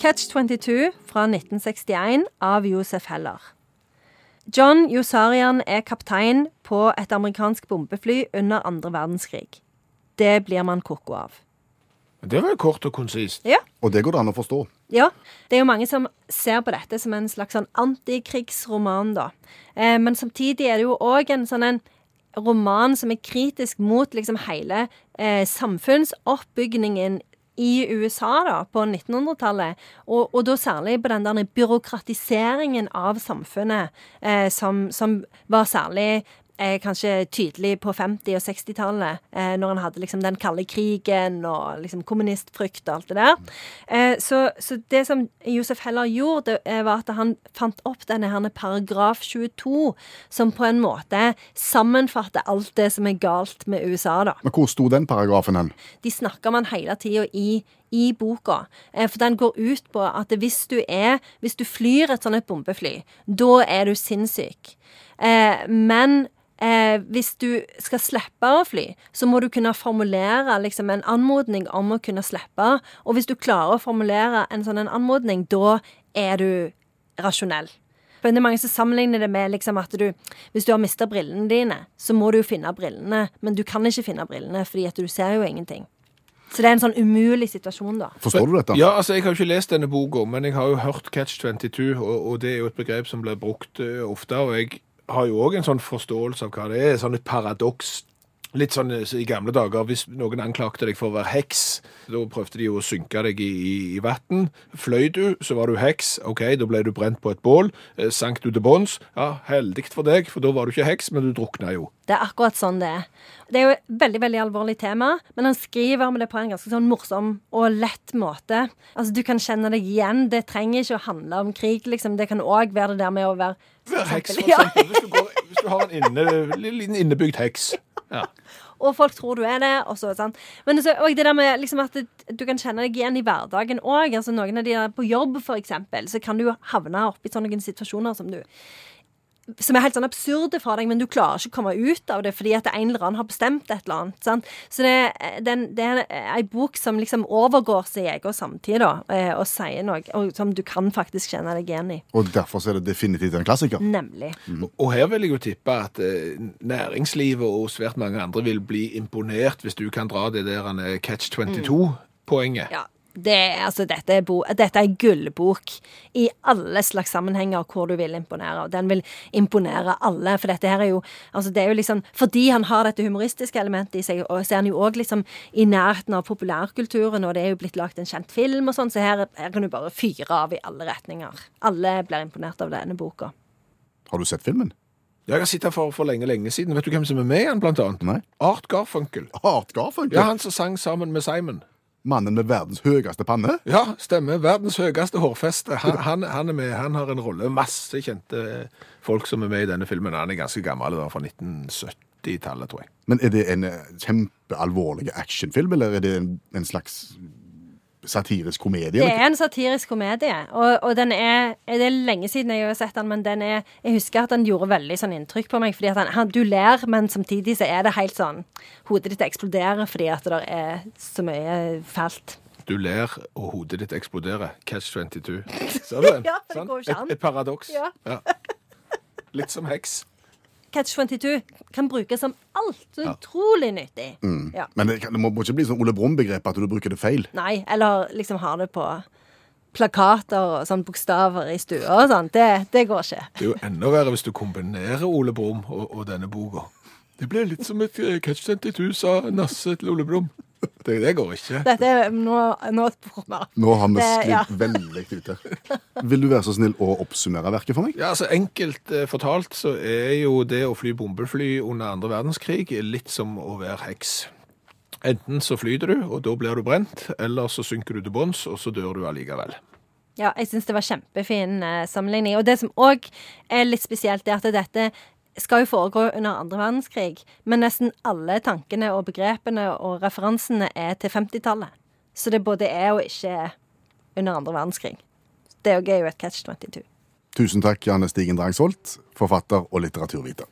Catch 22 fra 1961 av Josef Heller. John Josarian er kaptein på et amerikansk bombefly under andre verdenskrig. Det blir man ko-ko av. Det var jo kort og konsist. Ja. Og det går det an å forstå. Ja, det er jo mange som ser på dette som en slags sånn antikrigsroman, da. Eh, men samtidig er det jo òg en sånn en roman som er kritisk mot liksom hele eh, samfunnsoppbyggingen i USA da, på 1900-tallet, og, og, da særlig på den der byråkratiseringen av samfunnet, eh, som, som, var særlig kanskje tydelig på 50- og 60-tallet, eh, når han hadde liksom den kalde krigen og liksom kommunistfrykt og alt det der. Eh, så, så, det som Josef Heller gjorde, det, eh, var at han fant opp denne her paragraf 22, som på en måte sammenfatter alt det som er galt med USA, da. Men hvor sto den paragrafen hen? De snakker man hele tida i i boka. Eh, for den går ut på at hvis du er Hvis du flyr et sånt bombefly, da er du sinnssyk. Eh, men eh, hvis du skal slippe å fly, så må du kunne formulere liksom, en anmodning om å kunne slippe. Og hvis du klarer å formulere en sånn en anmodning, da er du rasjonell. Men det er mange som sammenligner det med liksom, at du, hvis du har mista brillene dine, så må du jo finne brillene, men du kan ikke finne brillene fordi at du ser jo ingenting. Så det er en sånn umulig situasjon, da. Forstår du dette? Ja, altså Jeg har jo ikke lest denne boka, men jeg har jo hørt Catch 22, og, og det er jo et begrep som blir brukt uh, ofte. og jeg har jo òg en sånn forståelse av hva det er. Sånn et paradoks. Litt sånn så i gamle dager, hvis noen anklagte deg for å være heks, da prøvde de jo å synke deg i, i, i vann. Fløy du, så var du heks. OK, da ble du brent på et bål. Eh, sank du til bunns? Ja, heldig for deg, for da var du ikke heks, men du drukna jo. Det er akkurat sånn det er. Det er jo et veldig veldig alvorlig tema, men han skriver om det på en ganske sånn morsom og lett måte. Altså, Du kan kjenne deg igjen. Det trenger ikke å handle om krig, liksom. Det kan òg være det der med å være Vær heks, for eksempel. Hvis, du går, hvis, du har en inne, liten innebygd heks. Ja. Og folk tror du er det. Og så, sånn. Men så, og det der med liksom at du kan kjenne deg igjen i hverdagen òg. Altså, noen av de der på jobb, for eksempel, så kan du havne oppi sånne situasjoner som du som er helt sånn absurde fra deg, men du klarer ikke å komme ut av det fordi at en eller annen har bestemt et eller annet. Sant? Så det, den, det er ei bok som liksom overgår sin egen samtid da, eh, og sier noe og som du kan faktisk kjenne deg igjen i. Og derfor er det definitivt en klassiker? Nemlig. Mm. Og her vil jeg jo tippe at eh, næringslivet og svært mange andre vil bli imponert hvis du kan dra det der catch 22-poenget. Ja. Det, altså, dette, er bo, dette er gullbok i alle slags sammenhenger hvor du vil imponere. Og den vil imponere alle. For dette her er jo altså det er jo liksom, Fordi han har dette humoristiske elementet i seg, og så er han jo òg liksom i nærheten av populærkulturen, og det er jo blitt lagd en kjent film og sånn, så her, her kan du bare fyre av i alle retninger. Alle blir imponert av denne boka. Har du sett filmen? Jeg har sett den for, for lenge lenge siden. Vet du hvem som er med i den, blant annet? Nei. Art Garfunkel. Art Garfunkel? Ja, Han som sang sammen med Simon. Mannen med verdens høyeste panne? Ja, stemmer. Verdens høyeste hårfeste. Han, han, han, er med. Han har en rolle. Masse kjente folk som er med i denne filmen. Han er ganske gammel, da, fra 1970-tallet, tror jeg. Men er det en eh, kjempealvorlig actionfilm, eller er det en, en slags satirisk komedie? Det er en satirisk komedie, og, og den er Det er lenge siden jeg har sett den, men den er Jeg husker at den gjorde veldig sånn inntrykk på meg, fordi at han, han, du ler, men samtidig så er det helt sånn Hodet ditt eksploderer fordi at det er så mye fælt. Du ler, og hodet ditt eksploderer. Catch 22. Ser du den? ja, det går ikke an. Et, et paradoks. Ja. ja. Litt som heks. Catch 22 kan brukes som alt. Så ja. utrolig nyttig. Mm. Ja. Men det, det, må ikke bli sånn Ole Brumm-begrep at du bruker det feil. Nei, eller liksom har det på plakater og sånn bokstaver i stua og sånn. Det, det, går ikke. Det er jo enda verre hvis du kombinerer Ole Brumm og, og denne boka. Det blir litt som et eh, Catch 22, sa Nasse til Ole Brumm. Det, det, går ikke. Dette er nå, nå, nå har vi sklidd ja. veldig ut her. Vil du være så snill å oppsummere verket for meg? Ja, altså Enkelt eh, fortalt så er jo det å fly bombefly under andre verdenskrig litt som å være heks. Enten så flyter du, og da blir du brent, eller så synker du til bunns, og så dør du allikevel. Ja, jeg syns det var kjempefin eh, sammenligning. Og det som òg er litt spesielt, er at dette skal jo foregå under andre verdenskrig, men nesten alle tankene og begrepene og referansene er til 50-tallet. Så det både er og ikke er under andre verdenskrig. Det er jo et catch 22. Tusen takk, Janne Stigen Drangsholt, forfatter og litteraturviter.